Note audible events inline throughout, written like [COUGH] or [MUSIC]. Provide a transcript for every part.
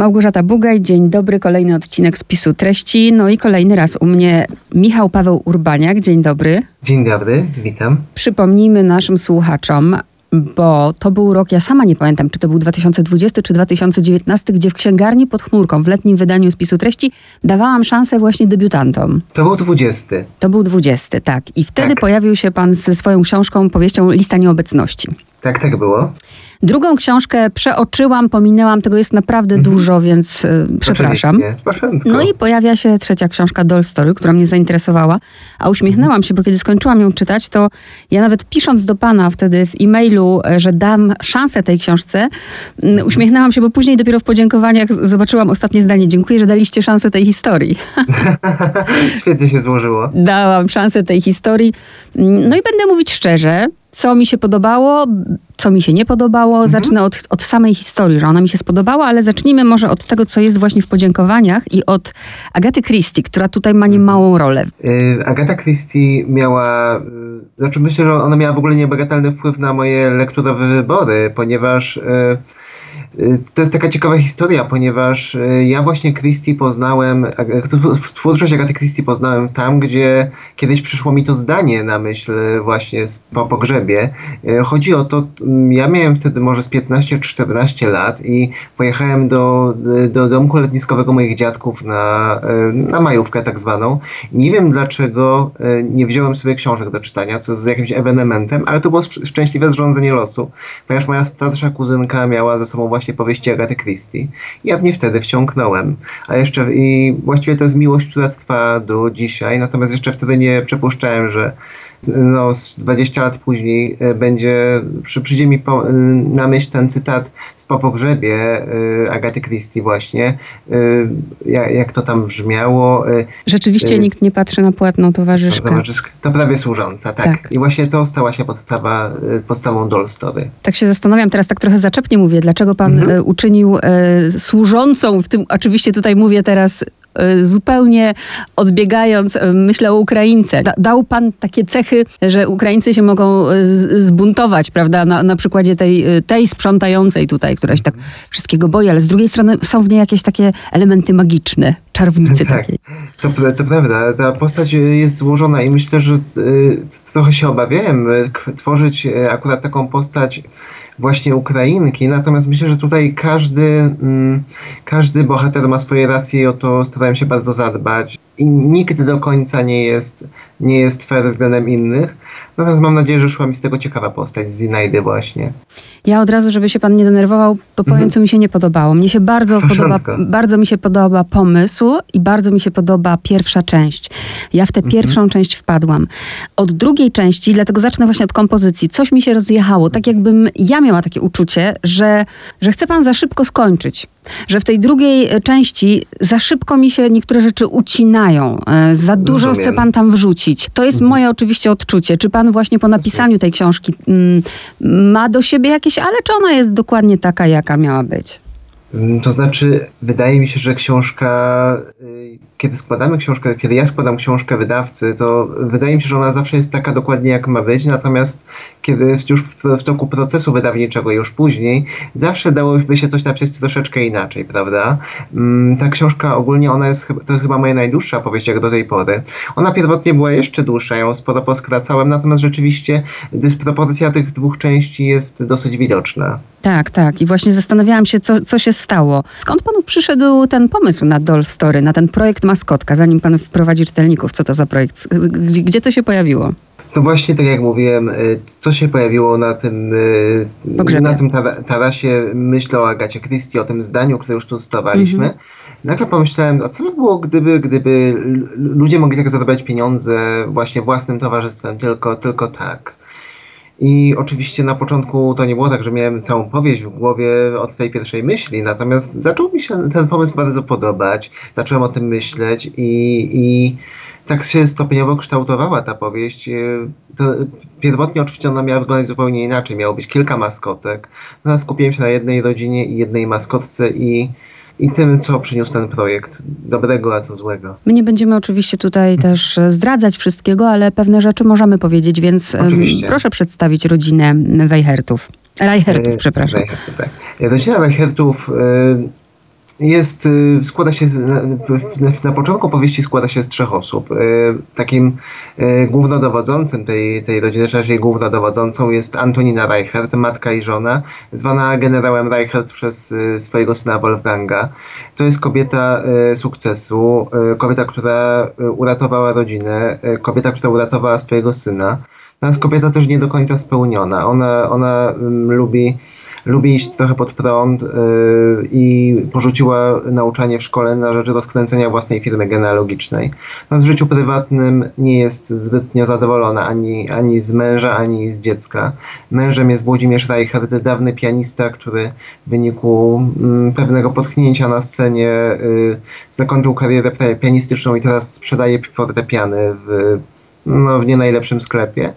Małgorzata Bugaj, dzień dobry, kolejny odcinek spisu treści. No i kolejny raz u mnie Michał Paweł Urbaniak, dzień dobry. Dzień dobry, witam. Przypomnijmy naszym słuchaczom, bo to był rok, ja sama nie pamiętam, czy to był 2020 czy 2019, gdzie w księgarni pod chmurką w letnim wydaniu spisu treści dawałam szansę właśnie debiutantom. To był 20. To był 20, tak. I wtedy Tak. pojawił się pan ze swoją książką, powieścią Lista Nieobecności. Tak, tak było. Drugą książkę przeoczyłam, pominęłam, tego jest naprawdę dużo, więc y, przepraszam. No i pojawia się trzecia książka Doll Story, która mnie zainteresowała, a uśmiechnęłam się, bo kiedy skończyłam ją czytać, to ja nawet pisząc do pana wtedy w e-mailu, e, że dam szansę tej książce, mm, uśmiechnęłam się, bo później dopiero w podziękowaniach zobaczyłam ostatnie zdanie. Dziękuję, że daliście szansę tej historii. [LAUGHS] Świetnie się złożyło. Dałam szansę tej historii. Mm, No i będę mówić szczerze, co mi się podobało, co mi się nie podobało. Zacznę od, od samej historii, że ona mi się spodobała, ale zacznijmy może od tego, co jest właśnie w podziękowaniach i od Agaty Christie, która tutaj ma niemałą rolę. Y, Agata Christie miała, y, znaczy myślę, że ona miała w ogóle niebagatelny wpływ na moje lekturowe wybory, ponieważ y, y, to jest taka ciekawa historia, ponieważ y, ja właśnie Christie poznałem, twórczość Agaty Christie poznałem tam, gdzie kiedyś przyszło mi to zdanie na myśl y, właśnie z- po pogrzebie. Y, Chodzi o to, mm, ja miałem wtedy może z 15 czy 14 lat i pojechałem do, do domku letniskowego moich dziadków na, y, na majówkę tak zwaną. Nie wiem dlaczego y, nie wziąłem sobie książek do czytania, co jest jakimś ewenementem, ale to było szcz- szczęśliwe zrządzenie losu, ponieważ moja starsza kuzynka miała ze sobą właśnie powieści Agaty Christie. Ja w nie wtedy wsiąknąłem. A jeszcze i właściwie to jest miłość, która trwa do dzisiaj, natomiast jeszcze wtedy nie przypuszczałem, że no, z 20 lat później e, będzie, przy, przyjdzie mi po, e, na myśl ten cytat z po pogrzebie e, Agaty Christie właśnie, jak, jak to tam brzmiało. Rzeczywiście nikt nie patrzy na płatną towarzyszkę. Towarzyszka. To prawie służąca, tak. Tak. I właśnie to stała się podstawa, podstawą Doll Story. Tak się zastanawiam, teraz tak trochę zaczepnie mówię, dlaczego pan Mhm. uczynił e, służącą, w tym oczywiście tutaj mówię teraz zupełnie odbiegając, e, myślę o Ukraińce. Da, dał pan takie cechy, że Ukraińcy się mogą z, zbuntować, prawda, na, na przykładzie tej, tej sprzątającej tutaj, która się tak wszystkiego boi, ale z drugiej strony są w niej jakieś takie elementy magiczne, czarownicy Tak. takiej. To, to prawda, ta postać jest złożona i myślę, że y, trochę się obawiałem y, tworzyć y, akurat taką postać właśnie Ukrainki, natomiast myślę, że tutaj każdy, mm, każdy bohater ma swoje racje i o to starałem się bardzo zadbać. I nikt do końca nie jest, nie jest fair względem innych, natomiast mam nadzieję, że szła mi z tego ciekawa postać, z Zinajdy właśnie. Ja od razu, żeby się pan nie denerwował, to powiem, Mhm. co mi się nie podobało. Mnie się bardzo W podoba, bardzo mi się podoba pomysł i bardzo mi się podoba pierwsza część. Ja w tę Mhm. pierwszą część wpadłam. Od drugiej części, dlatego zacznę właśnie od kompozycji, coś mi się rozjechało. Tak jakbym ja miała takie uczucie, że, że chce pan za szybko skończyć. Że w tej drugiej e, części za szybko mi się niektóre rzeczy ucinają. E, Za dużo Rozumiem. chce pan tam wrzucić. To jest moje oczywiście odczucie. Czy pan właśnie po napisaniu tej książki mm, ma do siebie jakieś, ale czy ona jest dokładnie taka, jaka miała być? To znaczy, wydaje mi się, że książka, y, kiedy składamy książkę, kiedy ja składam książkę wydawcy, to wydaje mi się, że ona zawsze jest taka dokładnie jak ma być, natomiast kiedy już w, w toku procesu wydawniczego, już później, zawsze dałoby się coś napisać troszeczkę inaczej, prawda? Mm, Ta książka ogólnie, ona jest, to jest chyba moja najdłuższa powieść jak do tej pory. Ona pierwotnie była jeszcze dłuższa, ją sporo poskracałem, natomiast rzeczywiście dysproporcja tych dwóch części jest dosyć widoczna. Tak, tak. I właśnie zastanawiałam się, co, co się stało. Skąd panu przyszedł ten pomysł na Doll Story, na ten projekt Maskotka, zanim pan wprowadzi czytelników? Co to za projekt? Gdzie, gdzie to się pojawiło? No właśnie, tak jak mówiłem, y, to się pojawiło na tym, y, Pogrzebie. na tym tara- tarasie, myślę o Agacie Christie, o tym zdaniu, które już tu stosowaliśmy. Mhm. Nagle pomyślałem, a co by było, gdyby, gdyby ludzie mogli tak zarabiać pieniądze właśnie własnym towarzystwem, tylko, tylko tak. I oczywiście na początku to nie było tak, że miałem całą powieść w głowie od tej pierwszej myśli, natomiast zaczął mi się ten pomysł bardzo podobać, zacząłem o tym myśleć i, i tak się stopniowo kształtowała ta powieść. To, pierwotnie oczywiście ona miała wyglądać zupełnie inaczej, miało być kilka maskotek, natomiast skupiłem się na jednej rodzinie i jednej maskotce i, i tym, co przyniósł ten projekt, dobrego, a co złego. My nie będziemy oczywiście tutaj też e, zdradzać wszystkiego, ale pewne rzeczy możemy powiedzieć, więc Oczywiście. proszę przedstawić rodzinę Weichertów. Reichertów, E, przepraszam. Reichertów, tak. Rodzina Reichertów, e, jest, składa się, z, na, na, początku powieści składa się z trzech osób. Takim głównodowodzącym tej, tej rodziny, raczej głównodowodzącą jest Antonina Reichert, matka i żona, zwana generałem Reichert przez swojego syna Wolfganga. To jest kobieta sukcesu, kobieta, która uratowała rodzinę, kobieta, która uratowała swojego syna. Natomiast kobieta też nie do końca spełniona. Ona, ona um, lubi, lubi iść trochę pod prąd yy, i porzuciła nauczanie w szkole na rzecz rozkręcenia własnej firmy genealogicznej. Natomiast w życiu prywatnym nie jest zbytnio zadowolona ani, ani z męża, ani z dziecka. Mężem jest Włodzimierz Reichert, dawny pianista, który w wyniku yy, pewnego potknięcia na scenie yy, zakończył karierę pianistyczną i teraz sprzedaje fortepiany w no, w nie najlepszym sklepie.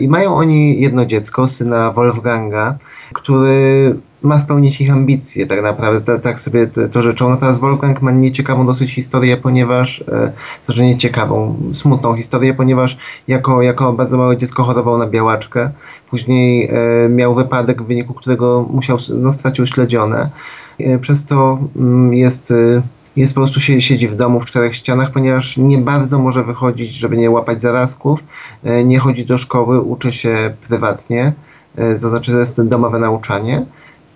I mają oni jedno dziecko, syna Wolfganga, który ma spełnić ich ambicje, tak naprawdę, tak sobie to życzą. Natomiast Wolfgang ma nieciekawą dosyć historię, ponieważ, e, to że nieciekawą, smutną historię, ponieważ jako, jako bardzo małe dziecko chorował na białaczkę. Później e, miał wypadek, w wyniku którego musiał, no, stracił śledzione. E, przez to mm, jest jest po prostu się, siedzi w domu w czterech ścianach, ponieważ nie bardzo może wychodzić, żeby nie łapać zarazków, e, nie chodzi do szkoły, uczy się prywatnie, e, to znaczy to jest domowe nauczanie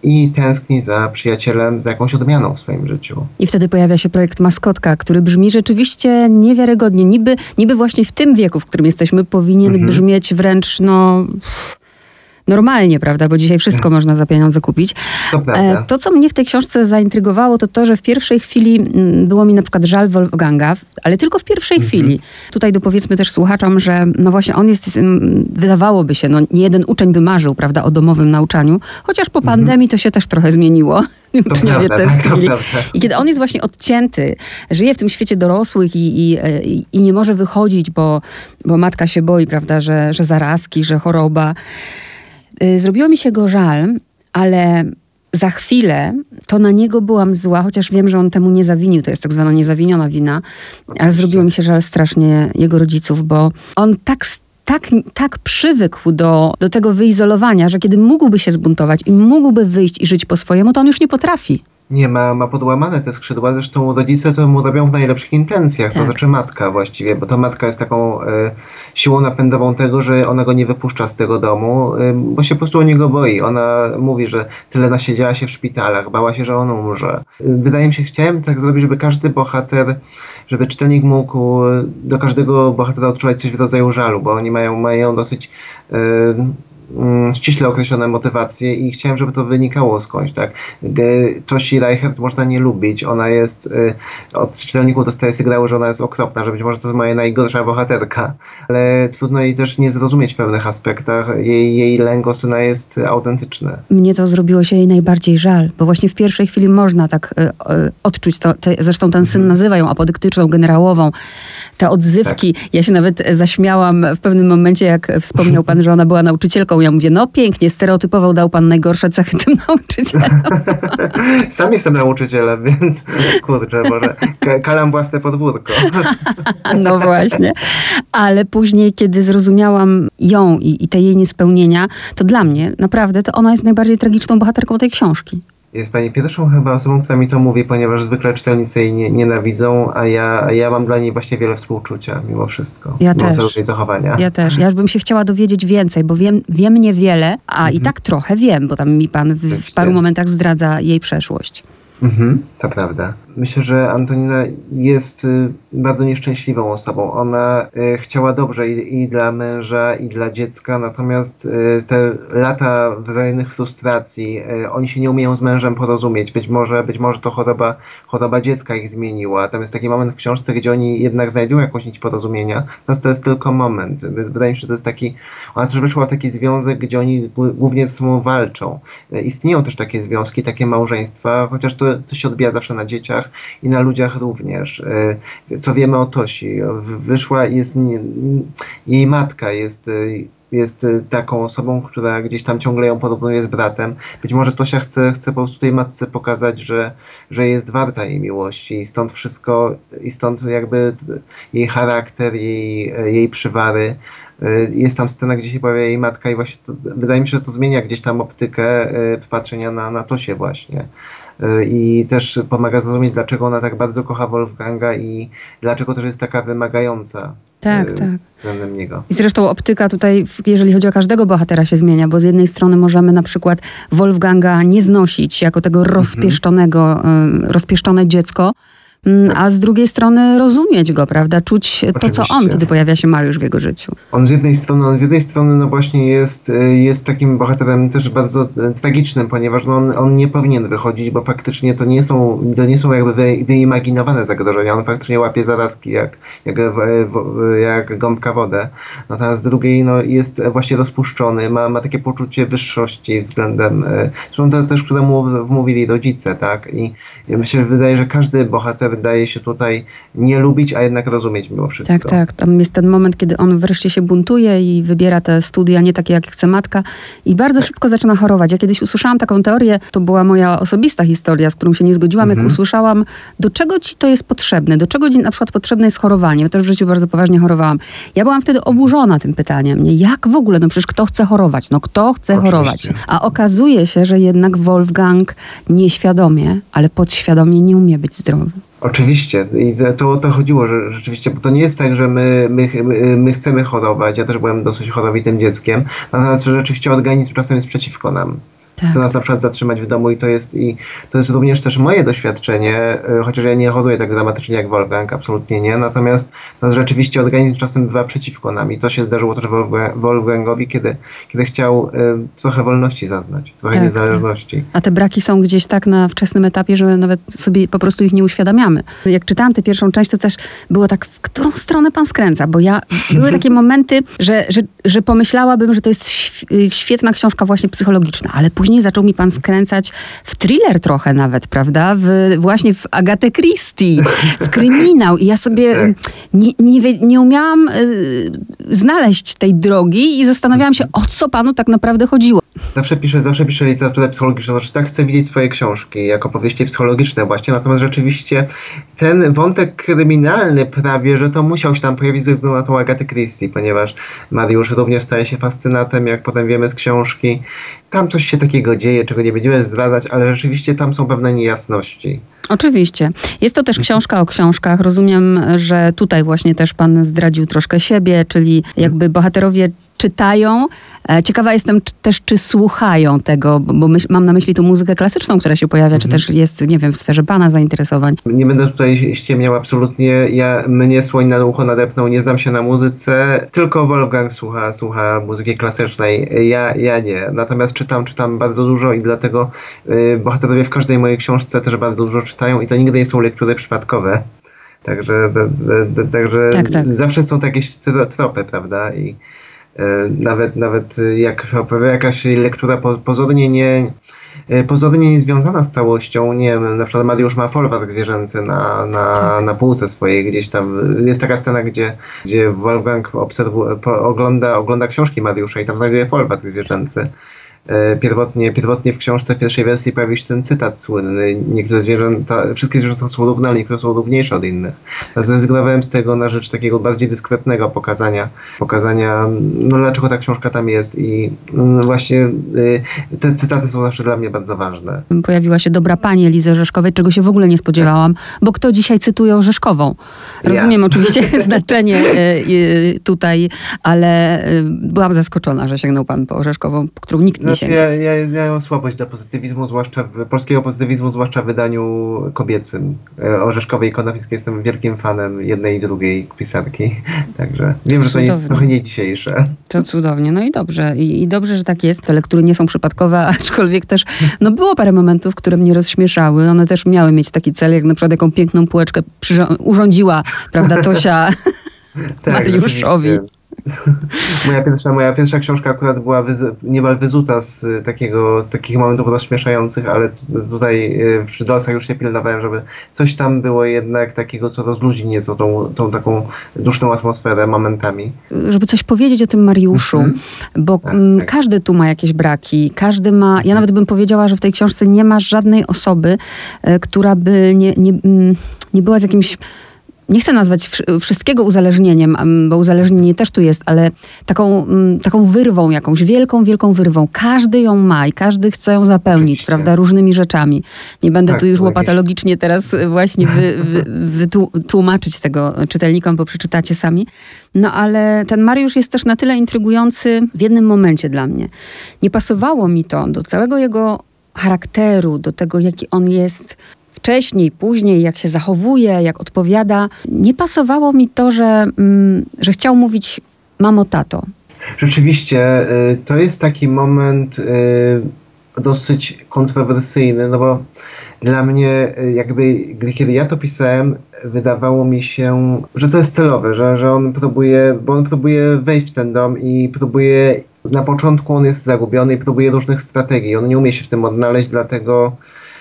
i tęskni za przyjacielem, za jakąś odmianą w swoim życiu. I wtedy pojawia się projekt Maskotka, który brzmi rzeczywiście niewiarygodnie. Niby, niby właśnie w tym wieku, w którym jesteśmy, powinien mhm. brzmieć wręcz, no normalnie, prawda? Bo dzisiaj wszystko można za pieniądze kupić. To, e, to, co mnie w tej książce zaintrygowało, to to, że w pierwszej chwili mm, było mi na przykład żal Wolfganga, ale tylko w pierwszej mhm. chwili. Tutaj dopowiedzmy też słuchaczom, że no właśnie on jest, mm, wydawałoby się, no nie jeden uczeń by marzył, prawda, o domowym nauczaniu, chociaż po mhm. pandemii to się też trochę zmieniło. [LAUGHS] Uczniowie tęsknili. I kiedy on jest właśnie odcięty, żyje w tym świecie dorosłych i, i, i, i nie może wychodzić, bo, bo matka się boi, prawda, że, że zarazki, że choroba. Y, zrobiło mi się go żal, ale za chwilę to na niego byłam zła, chociaż wiem, że on temu nie zawinił, to jest tak zwana niezawiniona wina, ale zrobiło mi się żal strasznie jego rodziców, bo on tak tak, tak przywykł do, do tego wyizolowania, że kiedy mógłby się zbuntować i mógłby wyjść i żyć po swojemu, to on już nie potrafi. Nie, ma, ma podłamane te skrzydła, zresztą rodzice to mu robią w najlepszych intencjach, tak. to znaczy matka właściwie, bo to matka jest taką y, siłą napędową tego, że ona go nie wypuszcza z tego domu, y, bo się po prostu o niego boi. Ona mówi, że tyle nasiedziała się w szpitalach, bała się, że on umrze. Y, wydaje mi się, chciałem tak zrobić, żeby każdy bohater, żeby czytelnik mógł do każdego bohatera odczuwać coś w rodzaju żalu, bo oni mają, mają dosyć Mm, ściśle określone motywacje i chciałem, żeby to wynikało skądś, tak. Toshi Reichert można nie lubić, ona jest, y, od czytelników dostaje sygnały, że ona jest okropna, że być może to jest moja najgorsza bohaterka, ale trudno jej też nie zrozumieć w pewnych aspektach. Jej, jej lęk o syna jest autentyczny. Mnie to zrobiło się jej najbardziej żal, bo właśnie w pierwszej chwili można tak y, y, odczuć to, te, zresztą ten syn mhm. nazywa ją apodyktyczną, generałową, te odzywki. Tak. Ja się nawet zaśmiałam w pewnym momencie, jak wspomniał [LAUGHS] pan, że ona była nauczycielką ja mówię, no pięknie, stereotypował dał pan najgorsze cechy tym [LAUGHS] nauczycielom. [LAUGHS] Sam jestem nauczycielem, więc kurczę, może kalam własne podwórko. [LAUGHS] no właśnie. Ale później, kiedy zrozumiałam ją i, i te jej niespełnienia, to dla mnie naprawdę to ona jest najbardziej tragiczną bohaterką tej książki. Jest pani pierwszą chyba osobą, która mi to mówi, ponieważ zwykle czytelnicy jej nie, nienawidzą, a ja, ja mam dla niej właśnie wiele współczucia mimo wszystko. Ja mimo też. Jej zachowania. Ja też. Ja już bym się chciała dowiedzieć więcej, bo wiem, wiem niewiele, a mhm. i tak trochę wiem, bo tam mi pan w, w paru momentach zdradza jej przeszłość. Mhm, to prawda. Myślę, że Antonina jest y, bardzo nieszczęśliwą osobą. Ona y, chciała dobrze i, i, dla męża, i dla dziecka, natomiast y, te lata wzajemnych frustracji, oni się nie umieją z mężem porozumieć. Być może, być może to choroba, choroba dziecka ich zmieniła. Tam jest taki moment w książce, gdzie oni jednak znajdują jakąś nić porozumienia, natomiast to jest tylko moment. Wydaje mi się, że to jest taki, ona też wyszła taki związek, gdzie oni głównie ze sobą walczą. Istnieją też takie związki, takie małżeństwa, chociaż to, to się odbija zawsze na dzieciach, i na ludziach również. E, co wiemy o Tosi? Wyszła jest, jej matka jest jest taką osobą, która gdzieś tam ciągle ją porównuje z bratem. Być może Tosia chce, chce po prostu tej matce pokazać, że, że jest warta jej miłości i stąd wszystko, i stąd jakby jej charakter, jej, jej przywary. E, jest tam scena, gdzie się pojawia jej matka i właśnie to, wydaje mi się, że to zmienia gdzieś tam optykę e, patrzenia na, na Tosię właśnie. Y, i też pomaga zrozumieć, dlaczego ona tak bardzo kocha Wolfganga i dlaczego też jest taka wymagająca. Tak, tak. Względem niego. I zresztą optyka tutaj, jeżeli chodzi o każdego bohatera, się zmienia, bo z jednej strony możemy na przykład Wolfganga nie znosić jako tego Mhm. rozpieszczonego, y, rozpieszczone dziecko, a z drugiej strony rozumieć go, prawda? Czuć to, co on, Oczywiście. kiedy pojawia się Mariusz w jego życiu. On z jednej strony, on z jednej strony no właśnie jest, y, jest takim bohaterem też bardzo y, tragicznym, ponieważ no on, on nie powinien wychodzić, bo faktycznie to nie są, to nie są jakby wy, wyimaginowane zagrożenia. On faktycznie łapie zarazki jak, jak, jak gąbka wodę. Natomiast z drugiej no, jest właśnie rozpuszczony, ma, ma takie poczucie wyższości względem, y, zresztą to też, które mu wmówili rodzice, tak? I mi się wydaje, że każdy bohater daje się tutaj nie lubić, a jednak rozumieć mimo wszystko. Tak, tak. Tam jest ten moment, kiedy on wreszcie się buntuje i wybiera te studia nie takie, jak chce matka i bardzo szybko zaczyna chorować. Ja kiedyś usłyszałam taką teorię, to była moja osobista historia, z którą się nie zgodziłam, jak usłyszałam, do czego ci to jest potrzebne, do czego na przykład potrzebne jest chorowanie. Ja też w życiu bardzo poważnie chorowałam. Ja byłam wtedy oburzona tym pytaniem. Nie? Jak w ogóle? No przecież kto chce chorować? No kto chce Oczywiście. chorować? A okazuje się, że jednak Wolfgang nieświadomie, ale podświadomie nie umie być zdrowy. Oczywiście. I to o to chodziło, że rzeczywiście, bo to nie jest tak, że my, my, my- my chcemy chorować. Ja też byłem dosyć chorowitym dzieckiem. Natomiast rzeczywiście organizm czasem jest przeciwko nam. Tak. Chce nas na przykład zatrzymać w domu i to jest, i to jest również też moje doświadczenie, y, chociaż ja nie choruję tak dramatycznie jak Wolfgang, absolutnie nie. Natomiast no, rzeczywiście organizm czasem bywa przeciwko nam i to się zdarzyło też Wolfga- Wolfgangowi, kiedy, kiedy chciał y, trochę wolności zaznać, trochę Tak, niezależności. A te braki są gdzieś tak na wczesnym etapie, że nawet sobie po prostu ich nie uświadamiamy. Jak czytałam tę pierwszą część, to też było tak, w którą stronę pan skręca? Bo ja, były takie momenty, że, że, że pomyślałabym, że to jest y, świetna książka właśnie psychologiczna, ale później zaczął mi pan skręcać w thriller trochę nawet, prawda? W, właśnie w Agatę Christie, w kryminał. I ja sobie Tak. nie, nie, nie umiałam y, znaleźć tej drogi i zastanawiałam się, o co panu tak naprawdę chodziło. Zawsze piszę, zawsze piszę literaturę psychologiczną, znaczy tak chcę widzieć swoje książki jako powieści psychologiczne właśnie, natomiast rzeczywiście ten wątek kryminalny prawie, że to musiał się tam pojawić ze względu na tą Agatę Christie, ponieważ Mariusz również staje się fascynatem, jak potem wiemy z książki. Tam coś się takiego dzieje, czego nie będziemy zdradzać, ale rzeczywiście tam są pewne niejasności. Oczywiście. Jest to też książka o książkach. Rozumiem, że tutaj właśnie też pan zdradził troszkę siebie, czyli jakby bohaterowie czytają. E, Ciekawa jestem czy, też, czy słuchają tego, bo myśl, mam na myśli tu muzykę klasyczną, która się pojawia, czy też jest, nie wiem, w sferze pana zainteresowań. Nie będę tutaj ściemniał absolutnie. Ja mnie słoń na ucho nadepnął, nie znam się na muzyce. Tylko Wolfgang słucha, słucha muzyki klasycznej. Ja, ja nie. Natomiast czytam, czytam bardzo dużo i dlatego y, bohaterowie w każdej mojej książce też bardzo dużo czytają i to nigdy nie są lektury przypadkowe. Także, także Tak, tak. zawsze są to jakieś tro- tropy, prawda? I nawet, nawet y, jak jakaś lektura po, pozornie nie e, pozornie niezwiązana z całością, nie wiem, na przykład Mariusz ma folwark zwierzęcy na, na, Tak. na półce swojej gdzieś tam. Jest taka scena, gdzie, gdzie Wolfgang obserwu, ogląda, ogląda książki Mariusza i tam znajduje folwark zwierzęcy. E, Pierwotnie, pierwotnie w książce w pierwszej wersji pojawił się ten cytat słynny. Niektóre zwierzęta, wszystkie zwierzęta są równe, ale niektóre są równiejsze od innych. Zrezygnowałem z tego na rzecz takiego bardziej dyskretnego pokazania, pokazania no dlaczego ta książka tam jest i mm, właśnie y, te cytaty są zawsze dla mnie bardzo ważne. Pojawiła się dobra pani Elizy Orzeszkowej, czego się w ogóle nie spodziewałam, bo kto dzisiaj cytuje Orzeszkową? Rozumiem Ja. [LAUGHS] oczywiście znaczenie e, e, tutaj, ale byłam zaskoczona, że sięgnął pan po Orzeszkową, którą nikt nie Znaczy, ja, ja, ja mam słabość dla pozytywizmu, zwłaszcza w, polskiego pozytywizmu, zwłaszcza w wydaniu kobiecym. E, Orzeszkowej i Konopickiej jestem wielkim fanem jednej i drugiej pisarki. [LAUGHS] Także wiem, że to jest trochę nie dzisiejsze. To cudownie, no i dobrze. I, I dobrze, że tak jest. Te lektury nie są przypadkowe, [LAUGHS] aczkolwiek też, no było parę momentów, które mnie rozśmieszały. One też miały mieć taki cel, jak na przykład jaką piękną półeczkę urządziła, prawda, Tosia [LAUGHS] Mariuszowi. Tak, rzeczywiście. [LAUGHS] Moja pierwsza, moja pierwsza książka akurat była wyz- niemal wyzuta z y, takiego, z takich momentów rozśmieszających, ale tutaj y, przy Dolsach już się pilnowałem, żeby coś tam było jednak takiego, co rozluźni nieco tą, tą taką duszną atmosferę momentami. żeby coś powiedzieć o tym Mariuszu, Mhm. bo Tak, mm, tak. każdy tu ma jakieś braki, każdy ma, ja nawet bym powiedziała, że w tej książce nie ma żadnej osoby, e, która by nie, nie, mm, nie była z jakimś nie chcę nazwać wszystkiego uzależnieniem, bo uzależnienie też tu jest, ale taką, mm, taką wyrwą, jakąś wielką, wielką wyrwą. Każdy ją ma i każdy chce ją zapełnić, Oczywiście. prawda, różnymi rzeczami. Nie będę tak, tu już łopatologicznie teraz właśnie wytłumaczyć wy, wy, tego czytelnikom, bo przeczytacie sami. No ale ten Mariusz jest też na tyle intrygujący w jednym momencie dla mnie. Nie pasowało mi to do całego jego charakteru, do tego, jaki on jest wcześniej, później, jak się zachowuje, jak odpowiada. Nie pasowało mi to, że, mm, że chciał mówić mamo, tato. Rzeczywiście, y, to jest taki moment y, dosyć kontrowersyjny, no bo dla mnie, y, jakby, gdy, kiedy ja to pisałem, wydawało mi się, że to jest celowe, że, że on próbuje, bo on próbuje wejść w ten dom i próbuje, na początku on jest zagubiony i próbuje różnych strategii. On nie umie się w tym odnaleźć, dlatego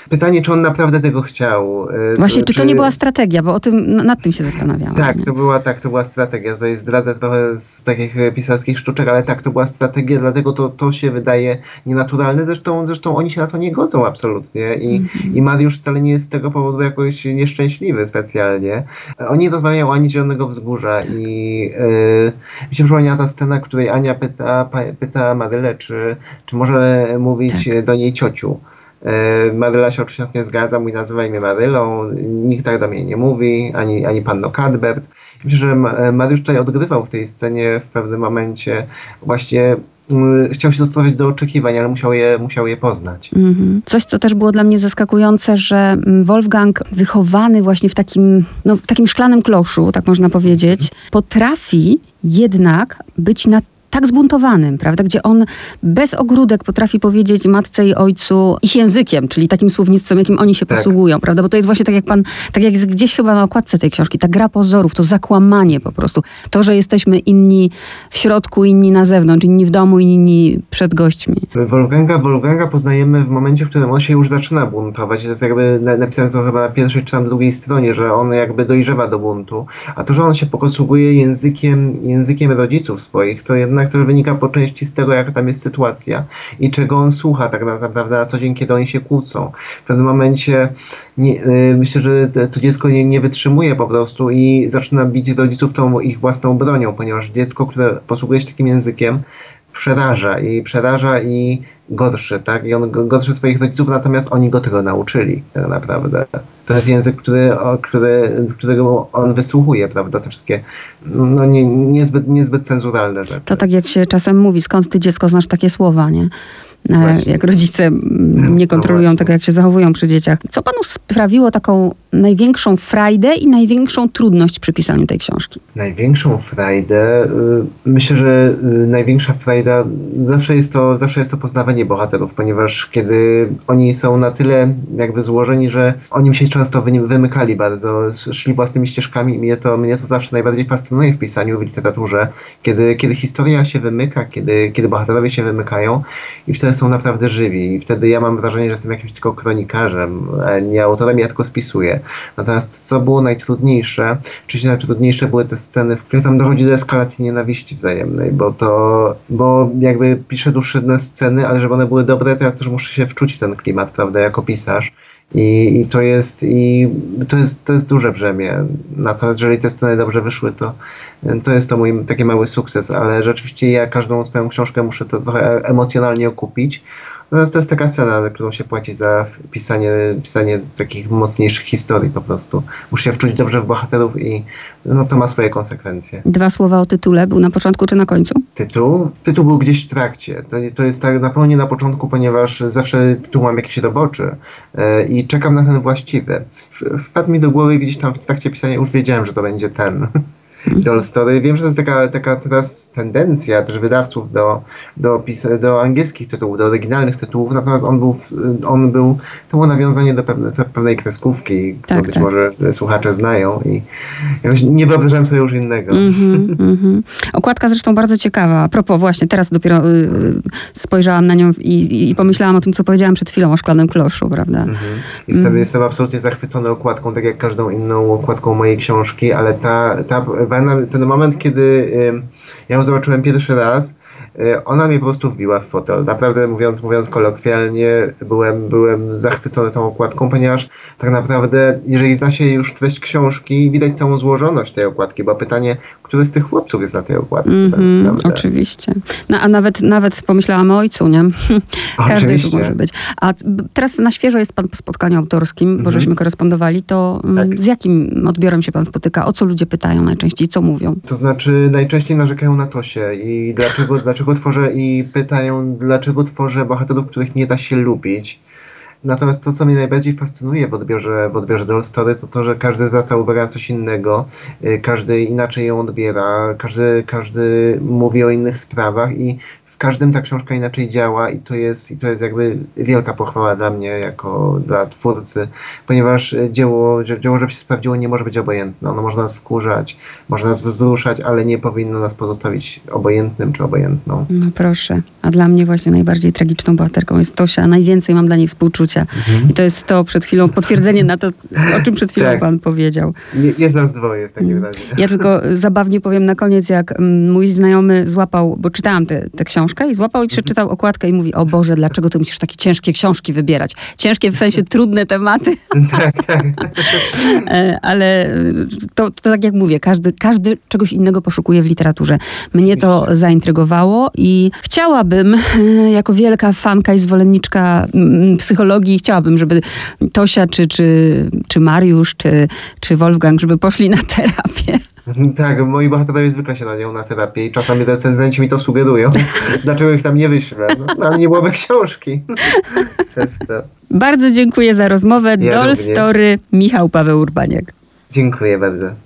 Pytanie, czy on naprawdę tego chciał. E, Właśnie, czy, czy to nie była strategia, bo o tym, nad tym się zastanawiałam. Tak, to była, tak, to była strategia. To jest zdradzę trochę z takich pisarskich sztuczek, ale tak, to była strategia, dlatego to, to się wydaje nienaturalne. Zresztą, zresztą oni się na to nie godzą absolutnie i, mm -hmm. i Mariusz wcale nie jest z tego powodu jakoś nieszczęśliwy specjalnie. Oni rozmawiają Ani Zielonego Wzgórza i yy, mi się przypomniała ta scena, w której Ania pyta, pyta Marylę, czy, czy może mówić tak. do niej ciociu. E, Maryla się oczywiście nie zgadza, mówi nazywaj mnie Marylą, nikt tak do mnie nie mówi, ani, ani panno Cadbert. Myślę, że Mariusz tutaj odgrywał w tej scenie w pewnym momencie właśnie mm, chciał się dostosować do oczekiwań, ale musiał je, musiał je poznać. Mm-hmm. Coś, co też było dla mnie zaskakujące, że mm, Wolfgang, wychowany właśnie w takim, no, w takim szklanym kloszu, tak można powiedzieć, potrafi jednak być na tak zbuntowanym, prawda, gdzie on bez ogródek potrafi powiedzieć matce i ojcu ich językiem, czyli takim słownictwem, jakim oni się tak. posługują, prawda, bo to jest właśnie tak jak pan, tak jak gdzieś chyba na okładce tej książki, ta gra pozorów, to zakłamanie po prostu, to, że jesteśmy inni w środku, inni na zewnątrz, inni w domu, inni przed gośćmi. Wolfganga, Wolfganga poznajemy w momencie, w którym on się już zaczyna buntować, to jest jakby napisane to chyba na pierwszej czy tam drugiej stronie, że on jakby dojrzewa do buntu, a to, że on się posługuje językiem, językiem rodziców swoich, to jednak jednak to wynika po części z tego, jaka tam jest sytuacja i czego on słucha tak naprawdę na co dzień, kiedy oni się kłócą. W pewnym momencie nie, y, myślę, że to dziecko nie, nie wytrzymuje po prostu i zaczyna bić rodziców tą ich własną bronią, ponieważ dziecko, które posługuje się takim językiem, przeraża i przeraża i gorszy, tak? I on gorszy swoich rodziców, natomiast oni go tego nauczyli tak naprawdę. To jest język, który, który, którego on wysłuchuje, prawda? Te wszystkie no, nie, niezbyt, niezbyt cenzuralne rzeczy. To tak jak się czasem mówi, skąd ty dziecko znasz takie słowa, nie? E, właśnie. jak rodzice nie kontrolują tego, jak się zachowują przy dzieciach. Co panu sprawiło taką największą frajdę i największą trudność przy pisaniu tej książki? Największą frajdę? Y, myślę, że y, największa frajda zawsze jest to, zawsze jest to poznawanie bohaterów, ponieważ kiedy oni są na tyle jakby złożeni, że oni mi się często wymykali bardzo, szli własnymi ścieżkami i mnie to, mnie to zawsze najbardziej fascynuje w pisaniu, w literaturze, kiedy, kiedy historia się wymyka, kiedy, kiedy bohaterowie się wymykają i wtedy są naprawdę żywi i wtedy ja mam wrażenie, że jestem jakimś tylko kronikarzem, nie autorem, ja tylko spisuję. Natomiast co było najtrudniejsze, oczywiście najtrudniejsze były te sceny, w których tam dochodzi do eskalacji nienawiści wzajemnej, bo to, bo jakby piszę dłuższe sceny, ale żeby one były dobre, to ja też muszę się wczuć w ten klimat, prawda, jako pisarz. I, I, to jest i to jest, to jest duże brzemię. Natomiast jeżeli te sceny dobrze wyszły, to, to jest to mój taki mały sukces, ale rzeczywiście ja każdą swoją książkę muszę to trochę emocjonalnie okupić. No, to jest taka cena, którą się płaci za pisanie, pisanie takich mocniejszych historii po prostu. Muszę się wczuć dobrze w bohaterów i no, to ma swoje konsekwencje. Dwa słowa o tytule. Był na początku czy na końcu? Tytuł? Tytuł był gdzieś w trakcie. To, to jest tak na pewno nie na początku, ponieważ zawsze tytuł mam jakiś roboczy yy, i czekam na ten właściwy. Wpadł mi do głowy gdzieś tam w trakcie pisania, już wiedziałem, że to będzie ten. [LAUGHS] Tolstoy. Wiem, że to jest taka, taka teraz tendencja też wydawców do, do, pis- do angielskich tytułów, do oryginalnych tytułów, natomiast on był, on był to było nawiązanie do pewne, pewnej kreskówki, tak, którą być tak. może słuchacze znają i jakoś nie wyobrażałem sobie już innego. Mm-hmm, mm-hmm. [LAUGHS] Okładka zresztą bardzo ciekawa. A propos, właśnie teraz dopiero y, y, spojrzałam na nią i, i, pomyślałam o tym, co powiedziałam przed chwilą o szklanym kloszu, prawda? Jestem, mm. jestem absolutnie zachwycony okładką, tak jak każdą inną okładką mojej książki, ale ta, ta ten moment, kiedy ja ją zobaczyłem pierwszy raz, y, ona mnie po prostu wbiła w fotel. Naprawdę mówiąc, mówiąc kolokwialnie, byłem, byłem zachwycony tą okładką, ponieważ tak naprawdę, jeżeli zna się już treść książki, widać całą złożoność tej okładki, bo pytanie, który z tych chłopców jest na tej okładce. Tak naprawdę. oczywiście. No a nawet, nawet pomyślałam o ojcu, nie? [LAUGHS] Każdy tu może być. A teraz na świeżo jest pan po spotkaniu autorskim, bo Mhm. żeśmy korespondowali, to mm, Tak. z jakim odbiorem się pan spotyka? O co ludzie pytają najczęściej? Co mówią? To znaczy najczęściej narzekają na Tosię i dlaczego, dlaczego tworzę i pytają, dlaczego tworzę bohaterów, których nie da się lubić. Natomiast to, co mnie najbardziej fascynuje w odbiorze, w odbiorze Doll Story, to to, że każdy zwraca uwagę na coś innego, y, każdy inaczej ją odbiera, każdy, każdy mówi o innych sprawach i w każdym ta książka inaczej działa i to jest, i to jest jakby wielka pochwała dla mnie jako dla twórcy, ponieważ dzieło, że- dzieło, żeby się sprawdziło, nie może być obojętne. Ono może nas wkurzać, może nas wzruszać, ale nie powinno nas pozostawić obojętnym czy obojętną. No proszę. A dla mnie właśnie najbardziej tragiczną bohaterką jest Tosia. Najwięcej mam dla niej współczucia. I to jest to przed chwilą, potwierdzenie na to, o czym przed chwilą Tak. pan powiedział. Nie- Jest nas dwoje w takim razie. Ja tylko zabawnie powiem na koniec, jak mm, mój znajomy złapał, bo czytałam tę tę książkę i złapał i przeczytał okładkę i mówi, o Boże, dlaczego ty musisz takie ciężkie książki wybierać? Ciężkie w sensie trudne tematy, [LAUGHS] tak, tak. [LAUGHS] E, ale to, to tak jak mówię, każdy, każdy czegoś innego poszukuje w literaturze. Mnie to zaintrygowało i chciałabym, [LAUGHS] jako wielka fanka i zwolenniczka mm, psychologii, chciałabym, żeby Tosia, czy, czy, czy Mariusz, czy, czy Wolfgang, żeby poszli na terapię. [LAUGHS] Tak, moi bohaterowie zwykle się dają na terapię i czasami recenzenci mi to sugerują. [LAUGHS] Dlaczego ich tam nie wyślę? No, tam nie byłoby książki. [LAUGHS] Bardzo dziękuję za rozmowę. Ja również. Story, Michał Paweł Urbaniak. Dziękuję bardzo.